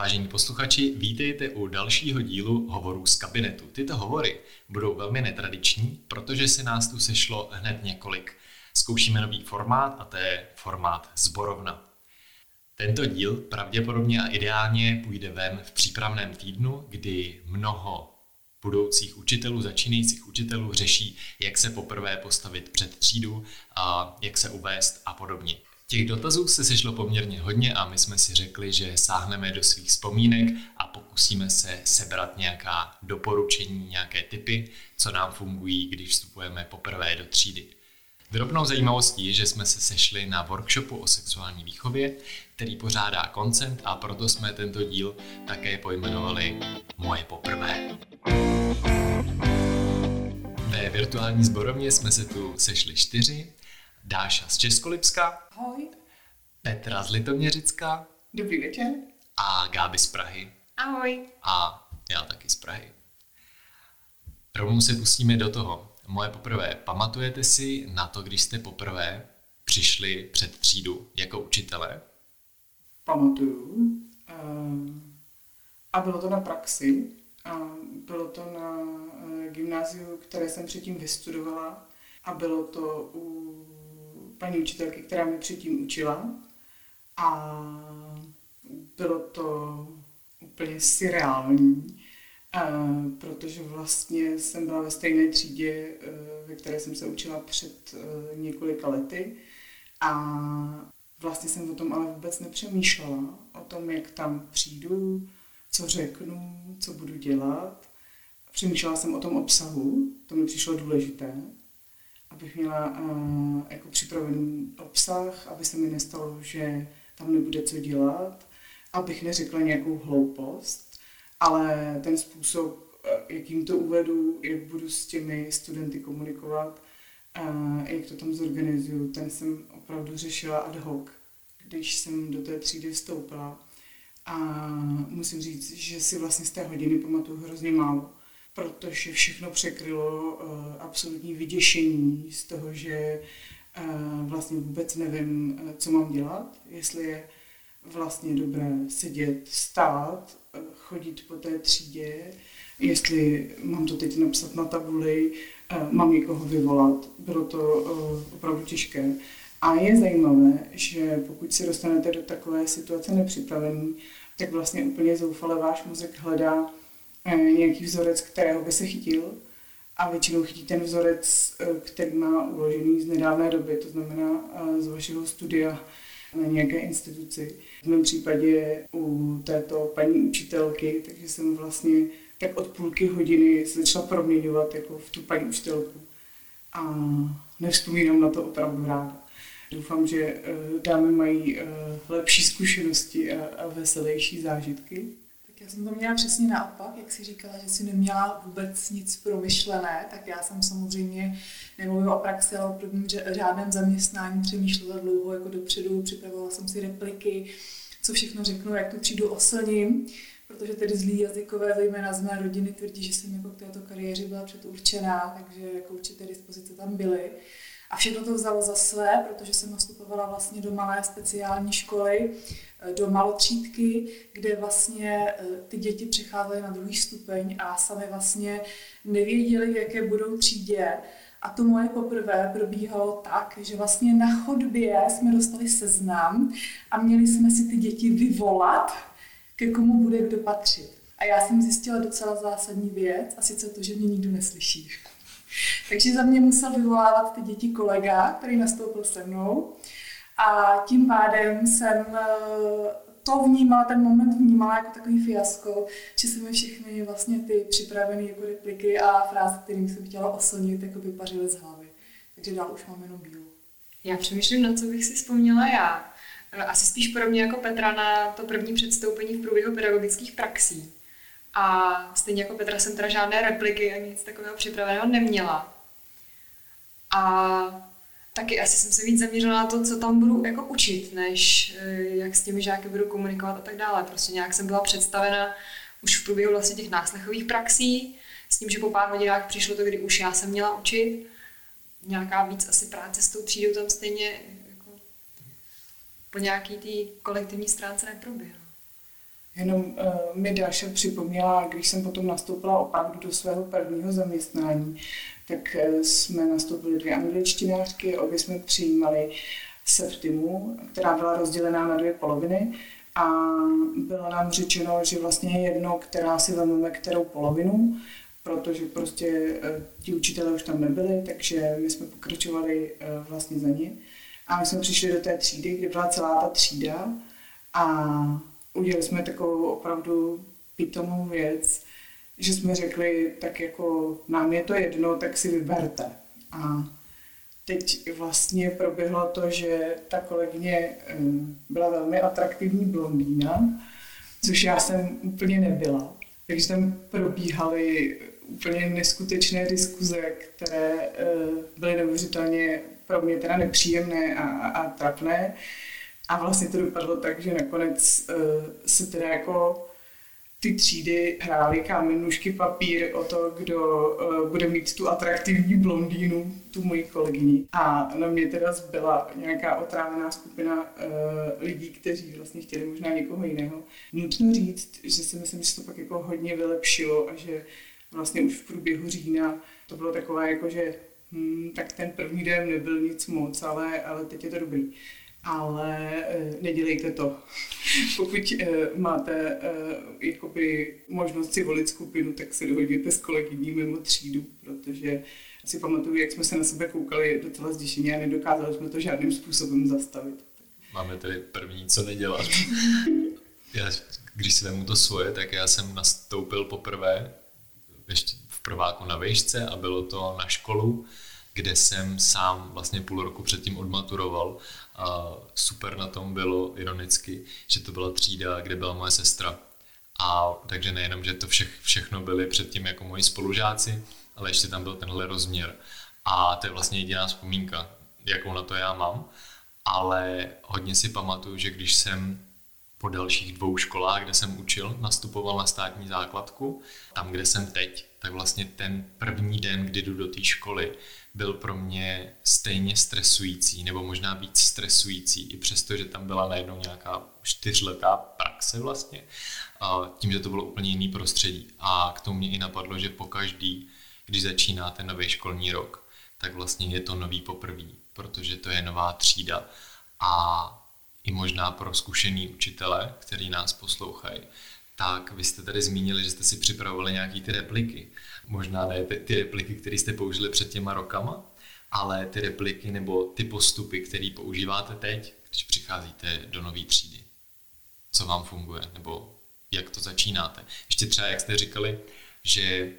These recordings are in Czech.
Vážení posluchači, vítejte u dalšího dílu Hovorů z kabinetu. Tyto hovory budou velmi netradiční, protože se nás tu sešlo hned několik. Zkoušíme nový formát a to je formát zborovna. Tento díl pravděpodobně a ideálně půjde ven v přípravném týdnu, kdy mnoho budoucích učitelů, začínajících učitelů řeší, jak se poprvé postavit před třídu, a jak se uvést a podobně. Těch dotazů se sešlo poměrně hodně a my jsme si řekli, že sáhneme do svých vzpomínek a pokusíme se sebrat nějaká doporučení, nějaké typy, co nám fungují, když vstupujeme poprvé do třídy. Drobnou zajímavostí je, že jsme se sešli na workshopu o sexuální výchově, který pořádá koncent a proto jsme tento díl také pojmenovali Moje poprvé. Ve virtuální zborovně jsme se tu sešli čtyři. Dáša z Českolipska. Ahoj. Petra z Litoměřicka. Dobrý večer. A Gáby z Prahy. Ahoj. A já taky z Prahy. Rovnou se pustíme do toho. Moje poprvé. Pamatujete si na to, když jste poprvé přišli před třídu jako učitelé? Pamatuju. Ehm, a bylo to na praxi. A bylo to na eh, gymnáziu, které jsem předtím vystudovala. A bylo to u paní učitelky, která mi předtím učila. A bylo to úplně surreální, protože vlastně jsem byla ve stejné třídě, e, ve které jsem se učila před e, několika lety a vlastně jsem o tom ale vůbec nepřemýšlela, o tom, jak tam přijdu, co řeknu, co budu dělat. Přemýšlela jsem o tom obsahu, to mi přišlo důležité, abych měla uh, jako připravený obsah, aby se mi nestalo, že tam nebude co dělat, abych neřekla nějakou hloupost, ale ten způsob, jakým to uvedu, jak budu s těmi studenty komunikovat, uh, jak to tam zorganizuju, ten jsem opravdu řešila ad hoc, když jsem do té třídy vstoupila. A musím říct, že si vlastně z té hodiny pamatuju hrozně málo protože všechno překrylo uh, absolutní vyděšení z toho, že uh, vlastně vůbec nevím, uh, co mám dělat, jestli je vlastně dobré sedět, stát, chodit po té třídě, jestli mám to teď napsat na tabuli, mám někoho vyvolat. Bylo to opravdu těžké. A je zajímavé, že pokud se dostanete do takové situace nepřipravený, tak vlastně úplně zoufale váš mozek hledá Eh, nějaký vzorec, kterého by se chytil a většinou chytí ten vzorec, eh, který má uložený z nedávné doby, to znamená eh, z vašeho studia na nějaké instituci. V mém případě u této paní učitelky, takže jsem vlastně tak od půlky hodiny se začala proměňovat jako v tu paní učitelku. A nevzpomínám na to opravdu ráda. Doufám, že dámy mají lepší zkušenosti a veselější zážitky. Já jsem to měla přesně naopak, jak si říkala, že si neměla vůbec nic promyšlené, tak já jsem samozřejmě nemluvila o praxi, ale o prvním řádném zaměstnání přemýšlela dlouho jako dopředu, připravovala jsem si repliky, co všechno řeknu, jak tu třídu oslním, protože tedy zlý jazykové, zejména z mé rodiny, tvrdí, že jsem jako k této kariéře byla předurčená, takže jako určité dispozice tam byly. A všechno to vzalo za své, protože jsem nastupovala vlastně do malé speciální školy, eh, do malotřídky, kde vlastně eh, ty děti přecházely na druhý stupeň a sami vlastně nevěděli, v jaké budou třídě. A to moje poprvé probíhalo tak, že vlastně na chodbě jsme dostali seznam a měli jsme si ty děti vyvolat, ke komu bude kdo patřit. A já jsem zjistila docela zásadní věc, a sice to, že mě nikdo neslyší. Takže za mě musel vyvolávat ty děti kolega, který nastoupil se mnou. A tím pádem jsem eh, to vnímala, ten moment vnímala jako takový fiasko, že se mi všechny vlastně ty připravené jako repliky a fráze, kterým jsem chtěla oslnit, jako vypařily z hlavy. Takže dál už mám jenom bílou. Já přemýšlím, na co bych si vzpomněla já. Eh, asi spíš podobně jako Petra na to první předstoupení v průběhu pedagogických praxí. A stejně jako Petra jsem teda žádné repliky ani nic takového připraveného neměla. A taky asi jsem se víc zaměřila na to, co tam budu jako učit, než eh, jak s těmi žáky budu komunikovat a tak dále. Prostě nějak jsem byla představena už v průběhu vlastně těch náslechových praxí, s tím, že po pár hodinách přišlo to, kdy už já jsem měla učit. Nějaká víc asi práce s tou třídou tam stejně jako po nějaký té kolektivní stránce neproběhla. Jenom uh, mi Dáša připomněla, když jsem potom nastoupila opravdu do svého prvního zaměstnání, tak uh, jsme nastoupili dvě angličtinářky, obě jsme přijímali se v týmu, která byla rozdělená na dvě poloviny a bylo nám řečeno, že vlastně je jedno, která si vezmeme kterou polovinu, protože prostě uh, ti učitelé už tam nebyli, takže my jsme pokračovali vlastně za ně. A my jsme přišli do té třídy, kde byla celá ta třída a udělali jsme takovou opravdu pitomou věc, že jsme řekli, tak jako nám je to jedno, tak si vyberte. A teď vlastně proběhlo to, že ta kolegyně byla velmi atraktivní blondýna, což já jsem úplně nebyla. Takže tam probíhaly úplně neskutečné diskuze, které eh, byly neuvěřitelně pro mě teda nepříjemné a, a trapné. A vlastně to dopadlo tak, že nakonec uh, se teda jako ty třídy hrály kámen, nůžky, papír o to, kdo uh, bude mít tu atraktivní blondýnu, tu moji kolegyni. A na mě teda zbyla nějaká otrávená skupina uh, lidí, kteří vlastně chtěli možná někoho jiného. Nutno říct, že si myslím, že to pak jako hodně vylepšilo a že vlastně už v průběhu října to bylo takové jako, že hmm, tak ten první den nebyl nic moc, ale, ale teď je to dobrý ale e, nedělejte to. Pokud e, máte e, jakoby možnost si volit skupinu, tak se dohodněte s kolegyní mimo třídu, protože si pamatuju, jak jsme se na sebe koukali docela zděšeně a nedokázali jsme to žádným způsobem zastavit. Máme tedy první, co nedělat. já, když si vemu to svoje, tak já jsem nastoupil poprvé ještě v prváku na výšce a bylo to na školu, kde jsem sám vlastně půl roku předtím odmaturoval a super na tom bylo ironicky, že to byla třída, kde byla moje sestra. A takže nejenom, že to všech, všechno byly předtím jako moji spolužáci, ale ještě tam byl tenhle rozměr. A to je vlastně jediná vzpomínka, jakou na to já mám. Ale hodně si pamatuju, že když jsem po dalších dvou školách, kde jsem učil, nastupoval na státní základku, tam, kde jsem teď, tak vlastně ten první den, kdy jdu do té školy, byl pro mě stejně stresující, nebo možná víc stresující, i přesto, že tam byla najednou nějaká čtyřletá praxe vlastně, tím, že to bylo úplně jiný prostředí. A k tomu mě i napadlo, že po každý, když začíná ten nový školní rok, tak vlastně je to nový poprvý, protože to je nová třída a i možná pro zkušený učitele, který nás poslouchají, tak vy jste tady zmínili, že jste si připravovali nějaký ty repliky. Možná ne ty, ty repliky, které jste použili před těma rokama, ale ty repliky nebo ty postupy, které používáte teď, když přicházíte do nové třídy. Co vám funguje, nebo jak to začínáte. Ještě třeba, jak jste říkali, že,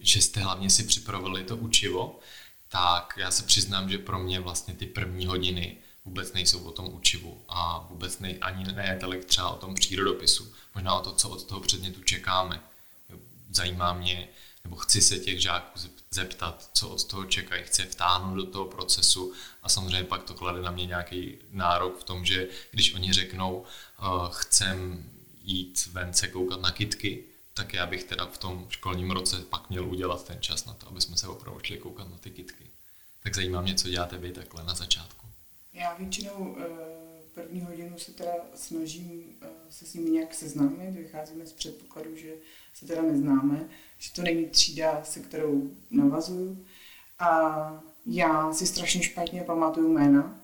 že jste hlavně si připravili to učivo, tak já se přiznám, že pro mě vlastně ty první hodiny vůbec nejsou o tom učivu a vůbec nej, ani ne tolik třeba o tom přírodopisu. Možná o to, co od toho předmětu čekáme. Zajímá mě, nebo chci se těch žáků zeptat, co od toho čekají, chci vtáhnout do toho procesu a samozřejmě pak to klade na mě nějaký nárok v tom, že když oni řeknou, uh, chcem jít ven se koukat na kitky, tak já bych teda v tom školním roce pak měl udělat ten čas na to, aby jsme se opravdu šli koukat na ty kitky. Tak zajímá mě, co děláte vy takhle na začátku. Já většinou eh, první hodinu se teda snažím eh, se s nimi nějak seznámit, vycházíme z předpokladu, že se teda neznáme, že to není třída, se kterou navazuju. A já si strašně špatně pamatuju jména,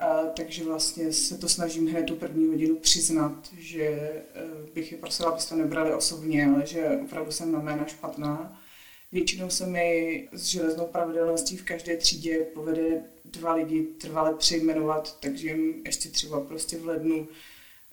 eh, takže vlastně se to snažím hned tu první hodinu přiznat, že bych je prosila, abyste to nebrali osobně, ale že opravdu jsem na jména špatná. Většinou se mi s železnou pravidelností v každé třídě povede dva lidi trvale přejmenovat, takže jim ještě třeba prostě v lednu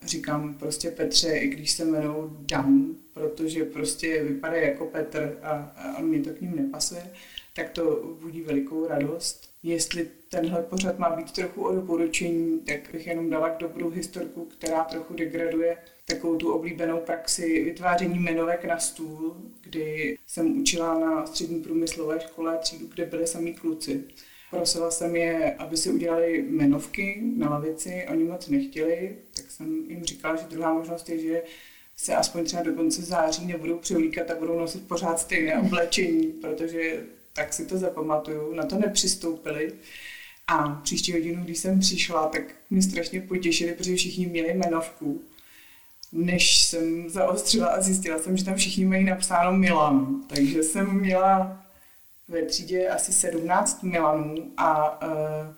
říkám prostě Petře, i když se jmenou Dan, protože prostě vypadá jako Petr a, a mě to k ním nepasuje, tak to budí velikou radost. Jestli tenhle pořad má být trochu o doporučení, tak bych jenom dala k dobrou historku, která trochu degraduje takovou tu oblíbenou praxi vytváření jmenovek na stůl, kdy jsem učila na střední průmyslové škole třídu, kde byly samý kluci. Prosila jsem je, aby si udělali jmenovky na lavici, oni moc nechtěli, tak jsem jim říkala, že druhá možnost je, že se aspoň třeba do konce září nebudou převlíkat a budou nosit pořád stejné oblečení, protože tak si to zapamatuju, na to nepřistoupili. A příští hodinu, když jsem přišla, tak mě strašně potěšili, protože všichni měli jmenovku. Než jsem zaostřila a zjistila jsem, že tam všichni mají napsáno Milan. Takže jsem měla ve třídě asi 17 Milanů a uh,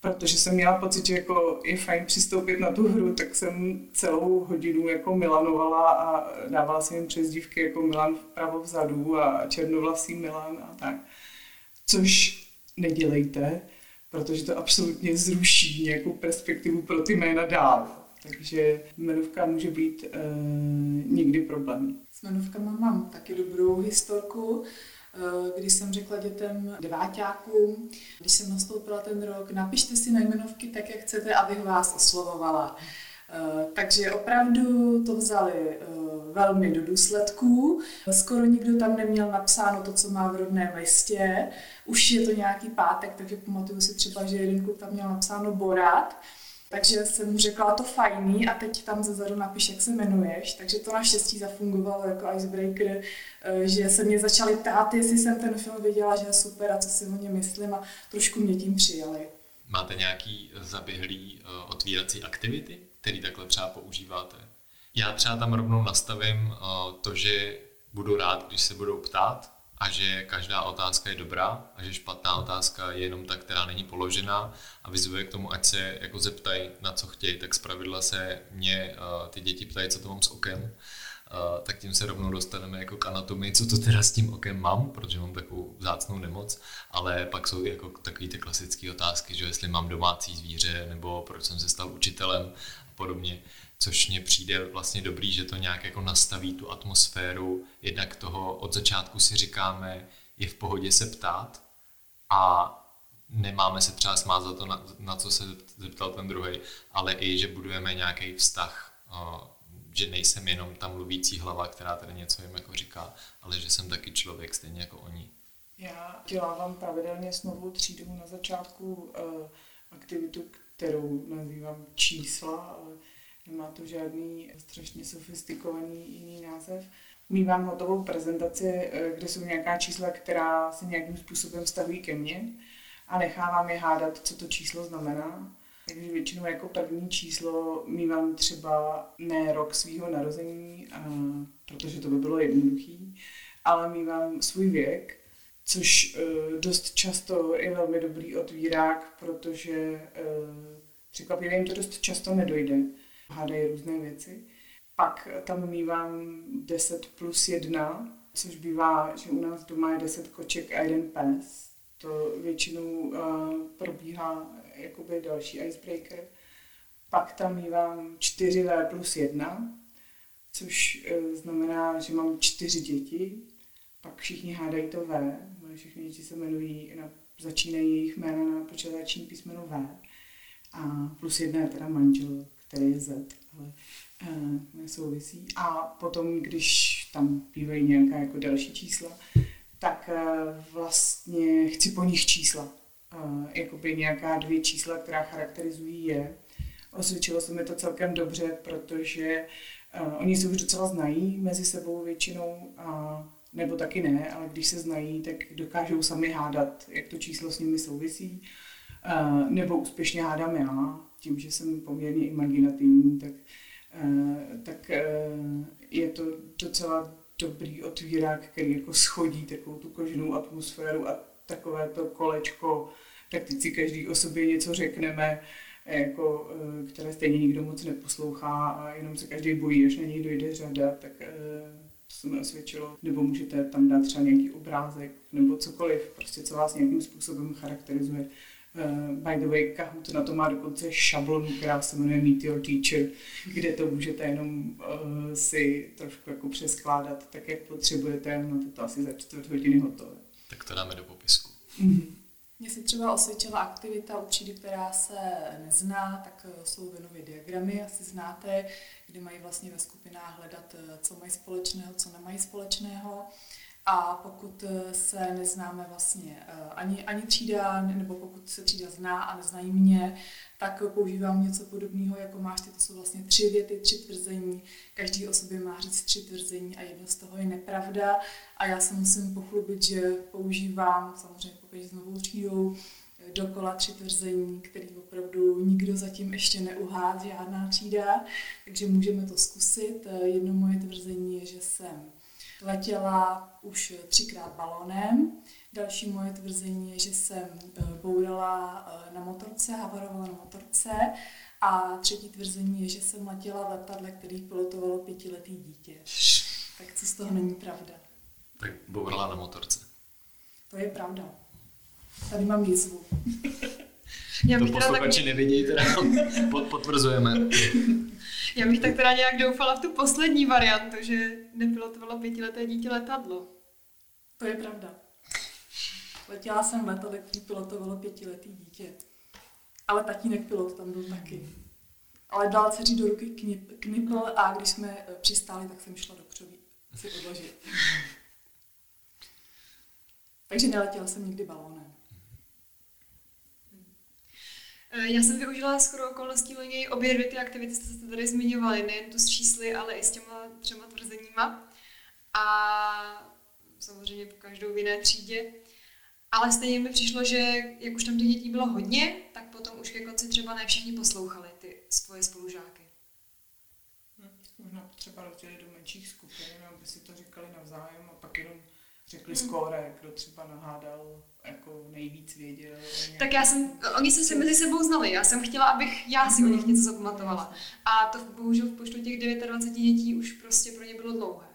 protože jsem měla pocit, že jako je fajn přistoupit na tu hru, tak jsem celou hodinu jako milanovala a dávala jsem jim přezdívky jako Milan vpravo vzadu a černovlasý Milan a tak. Což nedělejte, protože to absolutně zruší nějakou perspektivu pro ty jména dál. Takže jmenovka může být e, někdy problém. S jmenovkama mám taky dobrou historku. Eh, když jsem řekla dětem deváťákům, když jsem nastoupila ten rok, napište si na jmenovky tak, jak chcete, abych vás oslovovala. Eh, takže opravdu to vzali velmi do důsledků. Skoro nikdo tam neměl napsáno to, co má v rodném listě. Už je to nějaký pátek, takže pamatuju si třeba, že jeden kluk tam měl napsáno Borat. Takže jsem mu řekla, to fajný a teď tam zezadu napiš, jak se jmenuješ. Takže to naštěstí zafungovalo jako icebreaker, eh, že se mě začali ptát, jestli jsem ten film viděla, že je super a co si o něm myslím a trošku mě tím přijali. Máte nějaký zaběhlý uh, otvírací aktivity, který takhle třeba používáte? Já třeba tam rovnou nastavím to, že budu rád, když se budou ptát, a že každá otázka je dobrá a že špatná otázka je jenom ta, která není položená a vyzvuje k tomu, ať se jako zeptají, na co chtějí, tak zpravidla se mě uh, ty děti ptají, co to mám s okem, uh, tak tím se rovnou dostaneme jako k anatomii, co to teda s tím okem mám, protože mám takovou vzácnou nemoc, ale pak jsou jako takové ty klasické otázky, že jestli mám domácí zvíře, nebo proč jsem se stal učitelem a podobně což mně přijde vlastně dobrý, že to nějak jako nastaví tu atmosféru, jednak toho od začátku si říkáme, je v pohodě se ptát a nemáme se třeba smát za to, na, na co se zeptal ten druhý, ale i, že budujeme nějaký vztah, že nejsem jenom ta mluvící hlava, která tady něco jim jako říká, ale že jsem taky člověk stejně jako oni. Já dělávám pravidelně s novou třídou na začátku uh, aktivitu, kterou nazývám čísla, ale Nemá to žádný strašně sofistikovaný jiný název. Mívám hotovou prezentaci, eh, kde jsou nějaká čísla, která se nějakým způsobem vztahují ke mně a nechávám je hádat, co to číslo znamená. Takže většinou jako první číslo mívám třeba ne rok svého narození, protože to by bylo jednoduchý, ale mívám svůj věk, což uh, dost často je velmi dobrý otvírák, protože uh, překvapivě jim to dost často nedojde hádají různé věci. Pak tam mývám 10 plus 1, což bývá, že u nás doma je 10 koček a jeden pes. To většinou uh, probíhá jakoby další icebreaker. Pak tam mývám 4V plus 1, což uh, znamená, že mám čtyři děti. Pak všichni hádají to V. Moje všechny děti se jmenují, na, začínají jejich jména na počáteční písmeno V. A plus jedna je teda manžel, Z, ale uh, nesouvisí. A potom, když tam bývají nějaká jako další čísla, tak uh, vlastně chci po nich čísla. Uh, jakoby nějaká dvě čísla, která charakterizují je. Osvědčilo se mi to celkem dobře, protože oni se už docela znají mezi sebou většinou, uh, nebo taky ne, ale když se znají, tak dokážou sami hádat, jak to číslo s nimi souvisí. Uh, nebo úspěšně hádám já, tím, že jsem poměrně imaginativní, tak, eh, tak eh, je to docela dobrý otvírák, který jako schodí takovou tu koženou atmosféru a takové to kolečko, tak teď si každý o sobě něco řekneme, jako, eh, které stejně nikdo moc neposlouchá a jenom se každý bojí, až na něj dojde řada, tak to se mi osvědčilo. Nebo můžete tam dát třeba nějaký obrázek nebo cokoliv, prostě co vás nějakým způsobem charakterizuje. Uh, by the way, Kahoot na to má dokonce šablonu, která se jmenuje Meet Your Teacher, kde to můžete jenom uh, si trošku jako přeskládat tak, jak potřebujete. Máte to asi za čtvrt hodiny hotové. Tak to dáme do popisku. Mm-hmm. Mně se třeba osvědčila aktivita u třídy, která se nezná, tak eh, jsou venové diagramy, asi znáte, kde mají vlastně ve skupinách hledat, co mají společného, co nemají společného. A pokud eh, se neznáme vlastně eh, ani, ani třída, nebo pokud se třída zná a neznají mě, tak používám něco podobného, jako máš ty, to jsou vlastně tři věty, tři tvrzení. Každý o sobě má říct tři tvrzení a jedno z toho je nepravda. A já se musím pochlubit, že používám, samozřejmě pokud s novou třídou, dokola tři tvrzení, který opravdu nikdo zatím ještě neuhád, žádná třída, takže můžeme to zkusit. Jedno moje tvrzení je, že jsem letěla už třikrát balónem. Další moje tvrzení je, že jsem bourala na motorce, havarovala na motorce. A třetí tvrzení je, že jsem letěla v letadle, který pilotovalo pětiletý dítě. Tak co z toho není pravda? Tak bourala na motorce. To je pravda. Tady mám výzvu. Já to posluchači tak... nevidějí, teda potvrzujeme. Já bych tak teda nějak doufala v tu poslední variantu, že nepilotovalo pětileté dítě letadlo. To je pravda. Letěla jsem v letadle, který pilotovalo pětiletý dítě. Ale tatínek pilot tam byl taky. Ale dal dceři do ruky knip, knipl a když jsme eh, přistáli, tak jsem šla do křoví si odložit. Takže neletěla jsem nikdy balónem. Já jsem využila skoro okolností loni obě dvě ty aktivity, jste se tady zmiňovali, nejen tu s čísly, ale i s těma třema tvrzeníma. A samozřejmě po každou v jiné třídě. Ale stejně mi přišlo, že jak už tam těch dětí bylo hodně, tak potom už ke konci třeba ne všichni poslouchali ty svoje spolužáky. Hm, možná třeba rozdělit do menších skupin, aby si to říkali navzájem a pak jenom řekli hmm. skóre, kdo třeba nahádal jako nejvíc věděl. Tak já jsem, oni se si mezi sebou znali, já jsem chtěla, abych já si o nich něco zapamatovala. A to bohužel v počtu těch 29 dětí už prostě pro ně bylo dlouhé.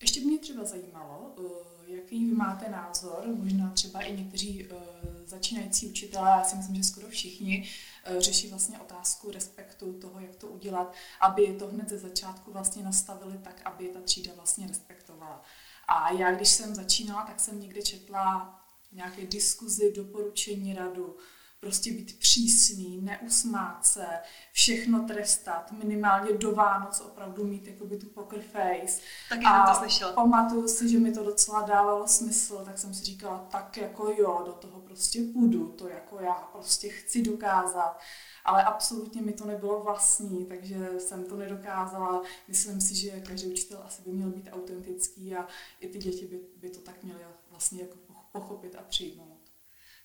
Ještě mě třeba zajímalo, uh jaký vy máte názor, možná třeba i někteří uh, začínající učitelé, já si myslím, že skoro všichni, uh, řeší vlastně otázku respektu toho, jak to udělat, aby to hned ze začátku vlastně nastavili tak, aby ta třída vlastně respektovala. A já, když jsem začínala, tak jsem někde četla nějaké diskuzi, doporučení radu, prostě být přísný, neusmát se, všechno trestat, minimálně do Vánoc opravdu mít jakoby tu poker face. Tak a to slyšela. pamatuju si, že mi to docela dávalo smysl, tak jsem si říkala, tak jako jo, do toho prostě půjdu, to jako já prostě chci dokázat. Ale absolutně mi to nebylo vlastní, takže jsem to nedokázala. Myslím si, že každý učitel asi by měl být autentický a i ty děti by, by to tak měly vlastně jako pochopit a přijmout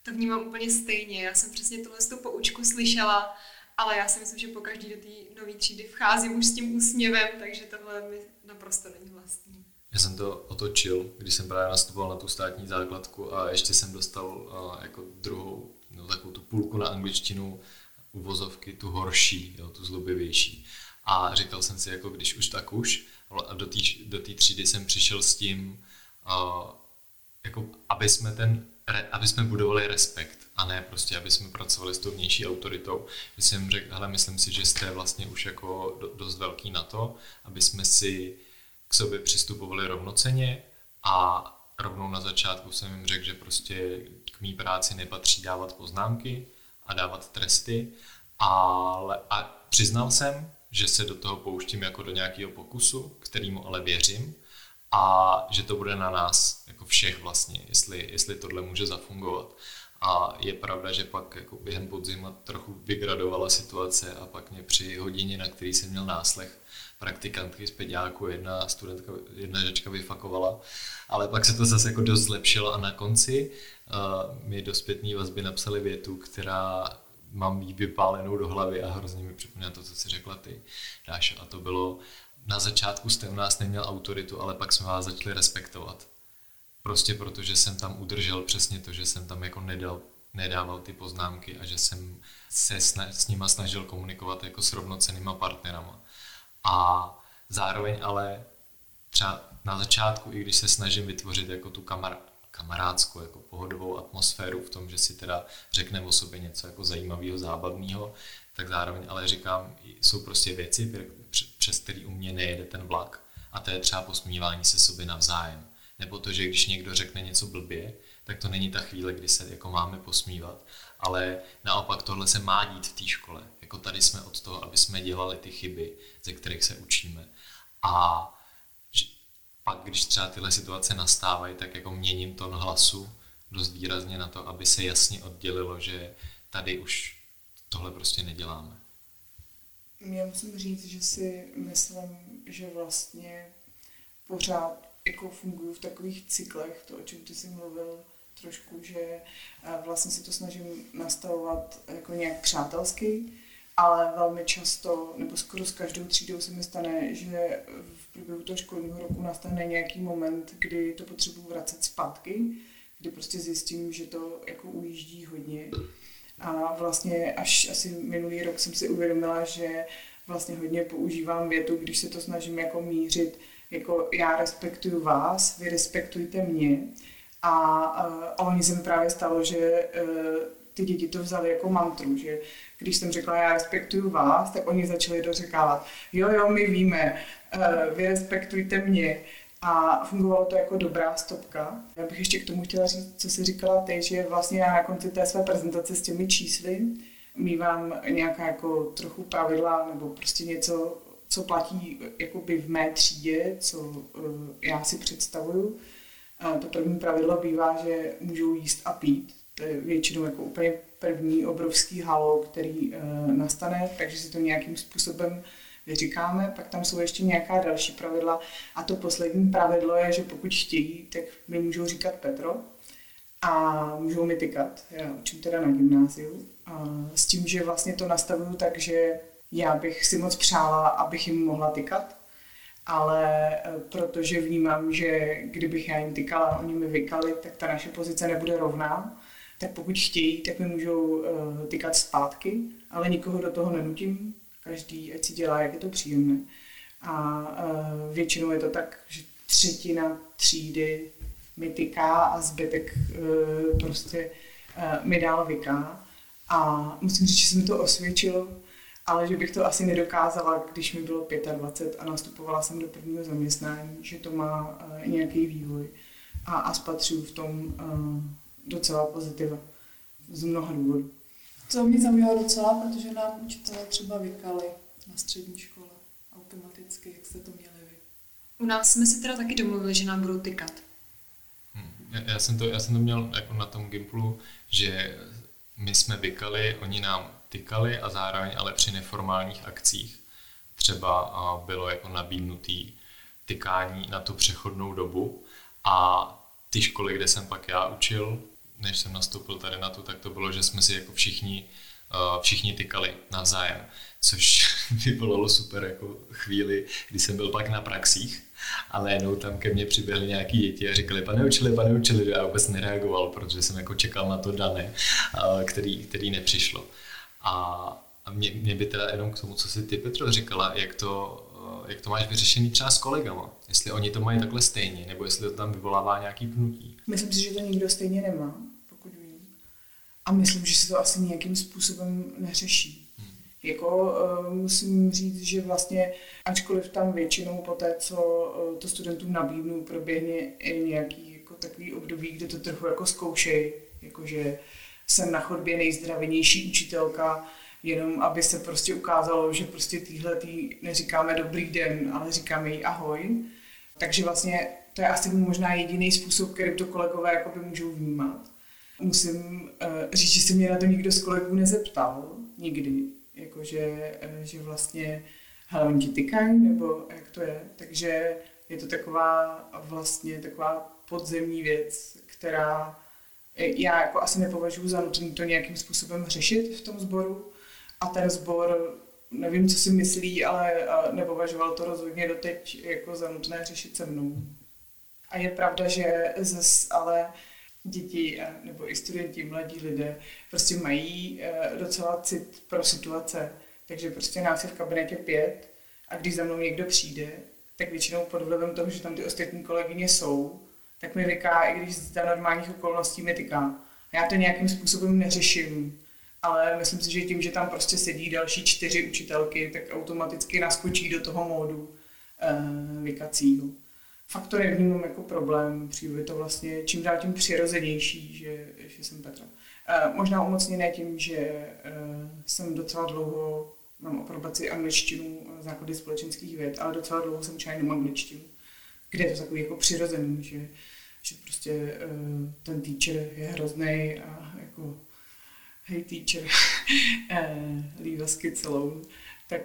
to vnímám úplně stejně. Já jsem přesně tuhle tu poučku slyšela, ale já si myslím, že po každý do té nové třídy vcházím už s tím úsměvem, takže tohle mi naprosto není vlastní. Já jsem to otočil, když jsem právě nastupoval na tu státní základku a ještě jsem dostal uh, jako druhou, no, takovou tu půlku na angličtinu, uvozovky, tu horší, jo, tu zlobivější. A říkal jsem si, jako když už tak už, a do té do třídy jsem přišel s tím, uh, jako aby jsme ten aby jsme budovali respekt a ne prostě, aby jsme pracovali s tou vnější autoritou. Když jsem řekl, hele, myslím si, že jste vlastně už jako dost velký na to, aby jsme si k sobě přistupovali rovnoceně a rovnou na začátku jsem jim řekl, že prostě k mý práci nepatří dávat poznámky a dávat tresty, ale a přiznal jsem, že se do toho pouštím jako do nějakého pokusu, kterýmu ale věřím a že to bude na nás, jako všech vlastně, jestli, jestli tohle může zafungovat. A je pravda, že pak jako během podzima trochu vygradovala situace a pak mě při hodině, na který jsem měl náslech, praktikantky z pediáku, jedna studentka, jedna žečka vyfakovala, ale pak se to zase jako dost zlepšilo a na konci uh, mi do zpětní vazby napsali větu, která mám jí vypálenou do hlavy a hrozně mi připomíná to, co si řekla ty, Dáš. A to bylo, na začátku jste u nás neměl autoritu, ale pak jsme vás začali respektovat. Prostě protože jsem tam udržel přesně to, že jsem tam jako nedal, nedával ty poznámky a že jsem se s nima snažil komunikovat jako s rovnocenýma partnerama. A zároveň ale třeba na začátku, i když se snažím vytvořit jako tu kamar, kamarádskou, jako pohodovou atmosféru v tom, že si teda řekneme o sobě něco jako zajímavého, zábavného, tak zároveň ale říkám, jsou prostě věci, přes který u mě nejede ten vlak. A to je třeba posmívání se sobě navzájem. Nebo to, že když někdo řekne něco blbě, tak to není ta chvíle, kdy se jako máme posmívat, ale naopak tohle se má dít v té škole. Jako tady jsme od toho, aby jsme dělali ty chyby, ze kterých se učíme. A pak, když třeba tyhle situace nastávají, tak jako měním tón hlasu dost výrazně na to, aby se jasně oddělilo, že tady už tohle prostě neděláme. Já musím říct, že si myslím, že vlastně pořád jako fungují v takových cyklech, to, o čem ty jsi mluvil, trošku, že eh, vlastně si to snažím nastavovat jako nějak přátelsky, ale velmi často, nebo skoro s každou třídou se mi stane, že v průběhu toho školního roku nastane nějaký moment, kdy to potřebuji vracet zpátky, kdy prostě zjistím, že to jako ujíždí hodně. A vlastně až asi minulý rok jsem si uvědomila, že vlastně hodně používám větu, když se to snažím jako mířit, jako já respektuju vás, vy respektujte mě. A, a oni se mi právě stalo, že e, ty děti to vzali jako mantru, že když jsem řekla, já respektuju vás, tak oni začali dořekávat, jo, jo, my víme, e, vy respektujte mě. A fungovalo to jako dobrá stopka. Já bych ještě k tomu chtěla říct, co jsi říkala ty, že vlastně já na konci té své prezentace s těmi čísly mývám nějaká jako trochu pravidla nebo prostě něco, co platí jakoby v mé třídě, co uh, já si představuju. A to první pravidlo bývá, že můžou jíst a pít. To je většinou jako úplně první obrovský halo, který uh, nastane, takže si to nějakým způsobem vyříkáme. Pak tam jsou ještě nějaká další pravidla. A to poslední pravidlo je, že pokud chtějí, tak mi můžou říkat Petro a můžou mi tykat. Já učím teda na gymnáziu. A s tím, že vlastně to nastavuju tak, že já bych si moc přála, abych jim mohla tykat, ale e, protože vnímám, že kdybych já jim tykala oni mi vykali, tak ta naše pozice nebude rovná, tak pokud chtějí, tak mi můžou uh, tykat zpátky, ale nikoho do toho nenutím, každý ať si dělá, jak je to příjemné. A uh, většinou je to tak, že třetina třídy mi tyká a zbytek uh, prostě uh, mi dál vyká. A musím říct, že se mi to osvědčilo, ale že bych to asi nedokázala, když mi bylo 25 a nastupovala jsem do prvního zaměstnání, že to má uh, nějaký vývoj a, a spatřuju v tom uh, docela pozitiva z mnoha důvodů. To mě zaujalo docela, protože nám učitelé třeba vykali na střední škole automaticky, jak jste to měli vy. U nás jsme si teda taky domluvili, že nám budou tykat. Hmm. Já, já, jsem to, já jsem to měl jako na tom Gimplu, že my jsme vykali, oni nám tykali a zároveň ale při neformálních akcích třeba bylo jako nabídnutý tykání na tu přechodnou dobu a ty školy, kde jsem pak já učil, než jsem nastoupil tady na to, tak to bylo, že jsme si jako všichni, všichni tykali navzájem, což vyvolalo super jako chvíli, kdy jsem byl pak na praxích a najednou tam ke mně přiběhly nějaký děti a říkali, pane učili, pane učili, já vůbec nereagoval, protože jsem jako čekal na to dané, který, který nepřišlo. A mě, mě by teda jenom k tomu, co si ty, Petro, říkala, jak to, jak to máš vyřešený třeba s kolegama. Jestli oni to mají takhle stejně, nebo jestli to tam vyvolává nějaký pnutí. Myslím si, že to nikdo stejně nemá. A myslím, že se to asi nějakým způsobem neřeší. Hmm. Jako uh, musím říct, že vlastně, ačkoliv tam většinou po té, co uh, to studentům nabídnu, proběhne i nějaký jako takový období, kde to trochu jako zkoušej, jakože jsem na chodbě nejzdravenější učitelka, jenom aby se prostě ukázalo, že prostě týhle tý neříkáme dobrý den, ale říkáme jí ahoj. Takže vlastně to je asi možná jediný způsob, který to kolegové jakoby můžou vnímat. Musím uh, říct, že se mě na to nikdo z kolegů nezeptal nikdy, jakože uh, že vlastně hele, oni ti tykají, nebo jak to je. Takže je to taková vlastně taková podzemní věc, která já jako asi nepovažuji za nutné to nějakým způsobem řešit v tom sboru a ten sbor nevím, co si myslí, ale nepovažoval to rozhodně doteď jako za nutné řešit se mnou. A je pravda, že zase ale děti nebo i studenti, mladí lidé prostě mají e, docela cit pro situace. Takže prostě nás je v kabinetě pět a když za mnou někdo přijde, tak většinou pod vlivem toho, že tam ty ostatní kolegyně jsou, tak mi vyká, i když za normálních okolností mi tyká. Já to nějakým způsobem neřeším, ale myslím si, že tím, že tam prostě sedí další čtyři učitelky, tak automaticky naskočí do toho módu uh, vykacího. Fakt to nevnímám jako problém, přijde to vlastně čím dál tím přirozenější, že, že jsem Petra. Uh, možná umocněné tím, že uh, jsem docela dlouho, mám aprobaci angličtinu, základy společenských věd, ale docela dlouho jsem učila jenom angličtinu, kde je to takový jako přirozený, že že prostě uh, ten teacher je hrozný a jako hey teacher, leave us kids alone, tak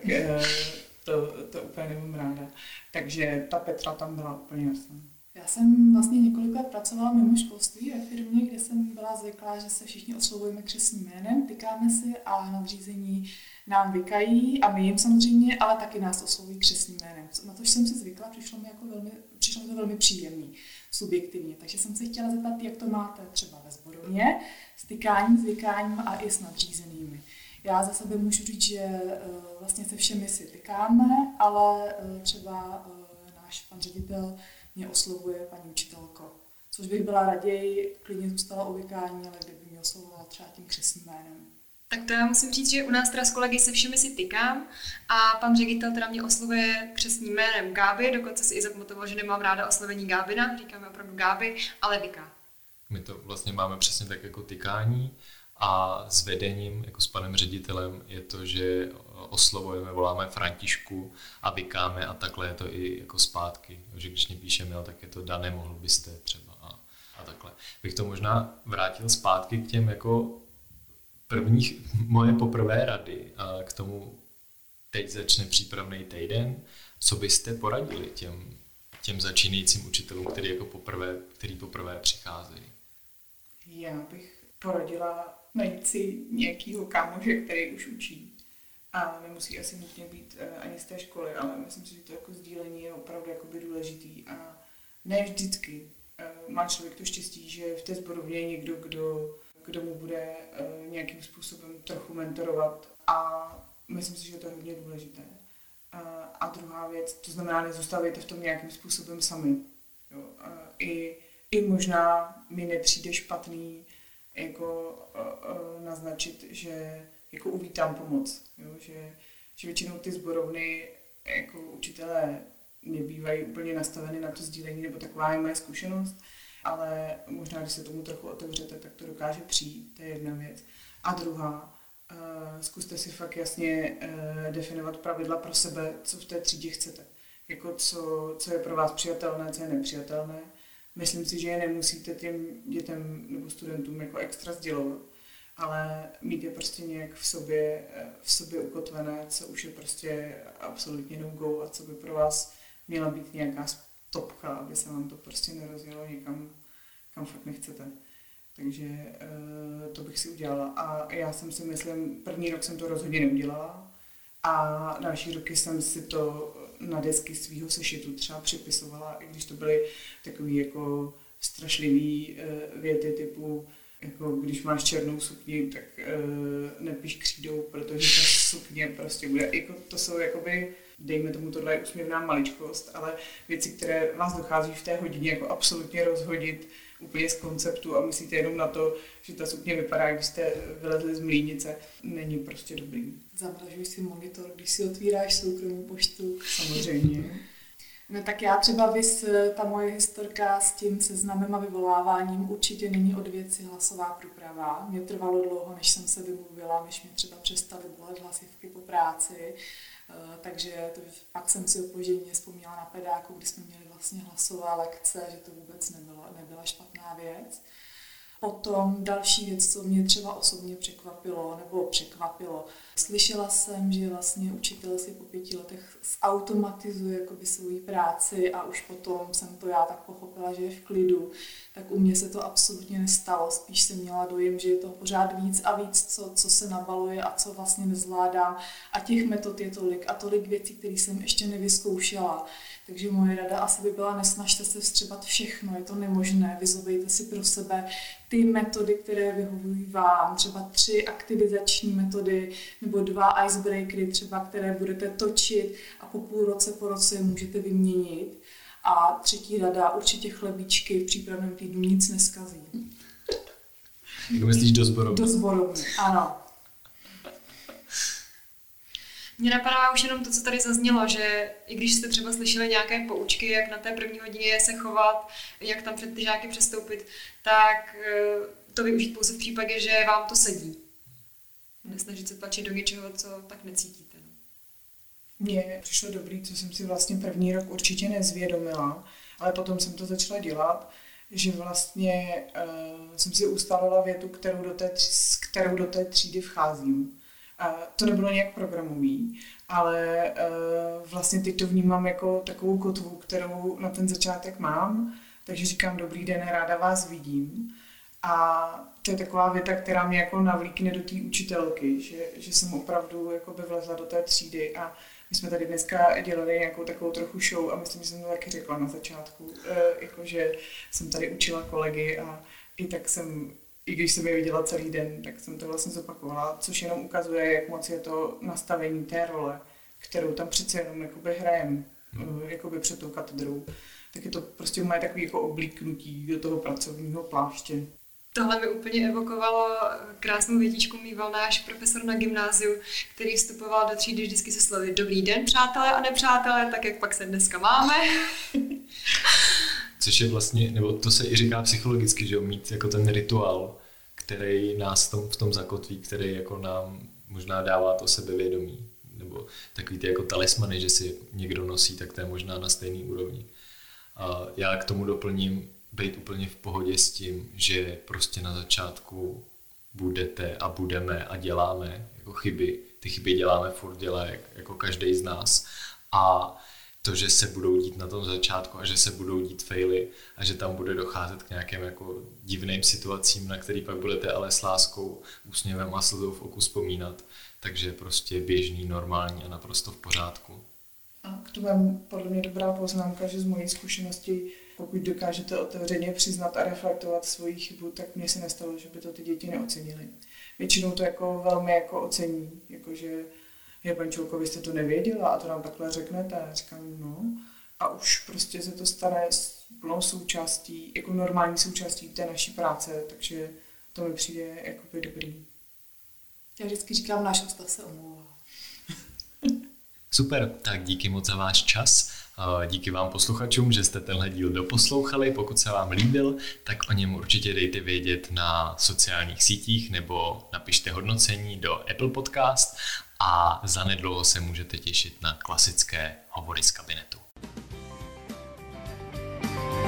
to, to úplně nemám ráda. Takže ta Petra tam byla úplně jasná. Já jsem vlastně několik let pracovala mimo školství ve firmě, kde jsem byla zvyklá, že se všichni oslovujeme křesným jménem, tykáme si a nadřízení nám vykají a my jim samozřejmě, ale taky nás oslovují křesným jménem. Na to jsem si zvykla, přišlo mi, jako velmi, přišlo mi to velmi příjemný, subjektivně. Takže jsem se chtěla zeptat, jak to máte třeba ve zborovně, s tykáním, s vykáním a i s nadřízenými. Já za sebe můžu říct, že eh, vlastně se všemi si tykáme, ale eh, třeba eh, náš pan ředitel mě oslovuje paní učitelko. Což bych byla raději, klidně zůstala u vykání, ale kdyby mě oslovoval třeba tím křesným jménem. Tak to já musím říct, že u nás teda s kolegy se všemi si tykám a pan ředitel teda mě oslovuje křesným jménem Gáby, dokonce si i zapamatoval, že nemám ráda oslovení Gábina, říkáme opravdu Gáby, ale vyká. My to vlastně máme přesně tak jako tykání a s vedením, jako s panem ředitelem, je to, že oslovujeme, voláme Františku a vykáme a takhle je to i jako zpátky. Že když mě píše mail, tak je to dané, mohl byste třeba a, a takhle. Bych to možná vrátil zpátky k těm jako prvních moje poprvé rady a k tomu teď začne přípravný týden. Co byste poradili těm, těm začínajícím učitelům, který jako poprvé, který poprvé přicházejí? Já bych poradila najít si nějakýho kámoše, který už učí. A nemusí asi nutně být uh, ani z té školy, ale myslím si, že to jako sdílení je opravdu jakoby důležitý. A ne vždycky uh, má člověk to štěstí, že v té zborovně je někdo, kdo, kdo mu bude uh, nějakým způsobem trochu mentorovat. A myslím si, že to je hodně důležité. A druhá věc, to znamená, nezůstávejte v tom nějakým způsobem sami. Jo? I, I možná mi nepřijde špatný jako uh, uh, naznačit, že jako uvítám pomoc. Jo? Že, že většinou ty zborovny jako učitelé nebývají úplně nastaveny na to sdílení, nebo taková je moje zkušenost, ale možná, když se tomu trochu otevřete, tak to dokáže přijít, to je jedna věc. A druhá, uh, zkuste si fakt jasně definovat pravidla pro sebe, co v té třídě chcete. Jako co, co je pro vás přijatelné, co je nepřijatelné. Myslím si, že je nemusíte těm dětem nebo studentům jako extra sdělovat, ale mít je prostě nějak v sobě, v sobě ukotvené, co už je prostě absolutně no go a co by pro vás měla být nějaká stopka, aby se vám to prostě nerozjelo někam, kam fakt nechcete. Takže uh, to bych si udělala. A já jsem si myslím, první rok jsem to rozhodně neudělala a další roky jsem si to na desky svého sešitu třeba připisovala, i když to byly takové jako strašlivé uh, věty typu jako když máš černou sukni, tak uh, nepíš křídou, protože ta sukně prostě bude, jako to jsou jakoby, dejme tomu, tohle je úsměvná maličkost, ale věci, které vás dochází v té hodině jako absolutně rozhodit úplně z konceptu a myslíte jenom na to, že ta sukně vypadá, když jste vylezli z mlínice, není prostě dobrý. Zamražuj si monitor, když si otvíráš soukromou poštu. Samozřejmě. No tak já třeba vys, ta moje historka s tím seznamem a vyvoláváním určitě není od věci hlasová průprava. Mě trvalo dlouho, než jsem se vymluvila, než mě třeba přestaly bolet hlasivky po práci. Eh, takže to, pak jsem si opožděně vzpomněla na pedáku, kdy jsme měli vlastně hlasová lekce, že to vůbec nebyla, nebyla špatná věc. Potom další věc, co mě třeba osobně překvapilo, nebo překvapilo, slyšela jsem, že vlastně učitel si po pěti letech zautomatizuje jakoby svoji práci a už potom jsem to já tak pochopila, že je v klidu. Tak u mě se to absolutně nestalo, spíš jsem měla dojem, že je to pořád víc a víc, co, co se nabaluje a co vlastně nezvládám. A těch metod je tolik a tolik věcí, které jsem ještě nevyzkoušela. Takže moje rada asi by byla, nesnažte se vstřebat všechno, je to nemožné, vyzobejte si pro sebe ty metody, které vyhovují vám, třeba tři aktivizační metody nebo dva icebreakery třeba, které budete točit a po půl roce, po roce je můžete vyměnit. A třetí rada, určitě chlebíčky v přípravném týdnu nic neskazí. Jak myslíš do zboru? Do zboru, ano. Mně napadá už jenom to, co tady zaznělo, že i když jste třeba slyšeli nějaké poučky, jak na té první hodině se chovat, jak tam před ty žáky přestoupit, tak eh, to využít pouze v případě, že vám to sedí. Nesnažit se tlačit do něčeho, co tak necítíte. No. Mně přišlo dobrý, co jsem si vlastně první rok určitě nezvědomila, ale potom jsem to začala dělat, že vlastně uh, jsem si ustalila větu, kterou do té, kterou do té třídy vcházím. To nebylo nějak programový, ale uh, vlastně teď to vnímám jako takovou kotvu, kterou na ten začátek mám Takže říkám, dobrý den, ráda vás vidím. A to je taková věta, která mě jako navlíkne do té učitelky, že, že jsem opravdu jako by vlezla do té třídy a my jsme tady dneska dělali nějakou takovou trochu show a myslím, že jsem to taky řekla na začátku, e, jako že jsem tady učila kolegy a i tak jsem, i když jsem je viděla celý den, tak jsem to vlastně zopakovala, což jenom ukazuje, jak moc je to nastavení té role, kterou tam přece jenom jakoby hrajem, hmm. jakoby před tou katedrou. Tak je to prostě moje takový jako oblíknutí do toho pracovního pláště. Tohle mi úplně evokovalo krásnou větičku mýval náš profesor na gymnáziu, který vstupoval do třídy vždycky se slovy Dobrý den, přátelé a nepřátelé, tak jak pak se dneska máme. Což je vlastně, nebo to se i říká psychologicky, že jo, mít jako ten rituál, který nás tom, v tom zakotví, který jako nám možná dává to sebevědomí. Nebo takový ty jako talismany, že si někdo nosí, tak to je možná na stejný úrovni. A já k tomu doplním být úplně v pohodě s tím, že prostě na začátku budete a budeme a děláme jako chyby. Ty chyby děláme furt, dělá jako každý z nás. A to, že se budou dít na tom začátku a že se budou dít faily a že tam bude docházet k nějakým jako divným situacím, na který pak budete ale s láskou, úsměvem a slzou v oku vzpomínat. Takže prostě běžný, normální a naprosto v pořádku. A k tomu je podle mě dobrá poznámka, že z mojí zkušenosti pokud dokážete otevřeně přiznat a reflektovat svoji chybu, tak mně se nestalo, že by to ty děti neocenili. Většinou to jako velmi jako ocení, jakože je pančulko, vy jste to nevěděla a to nám takhle řeknete. A říkám, no. A už prostě se to stane s plnou součástí, jako normální součástí té naší práce, takže to mi přijde jako by dobrý. Já vždycky říkám, náš ústav se omlouvá. Super, tak díky moc za váš čas. Díky vám posluchačům, že jste tenhle díl doposlouchali. Pokud se vám líbil, tak o něm určitě dejte vědět na sociálních sítích nebo napište hodnocení do Apple Podcast a zanedlouho se můžete těšit na klasické hovory z kabinetu. thank you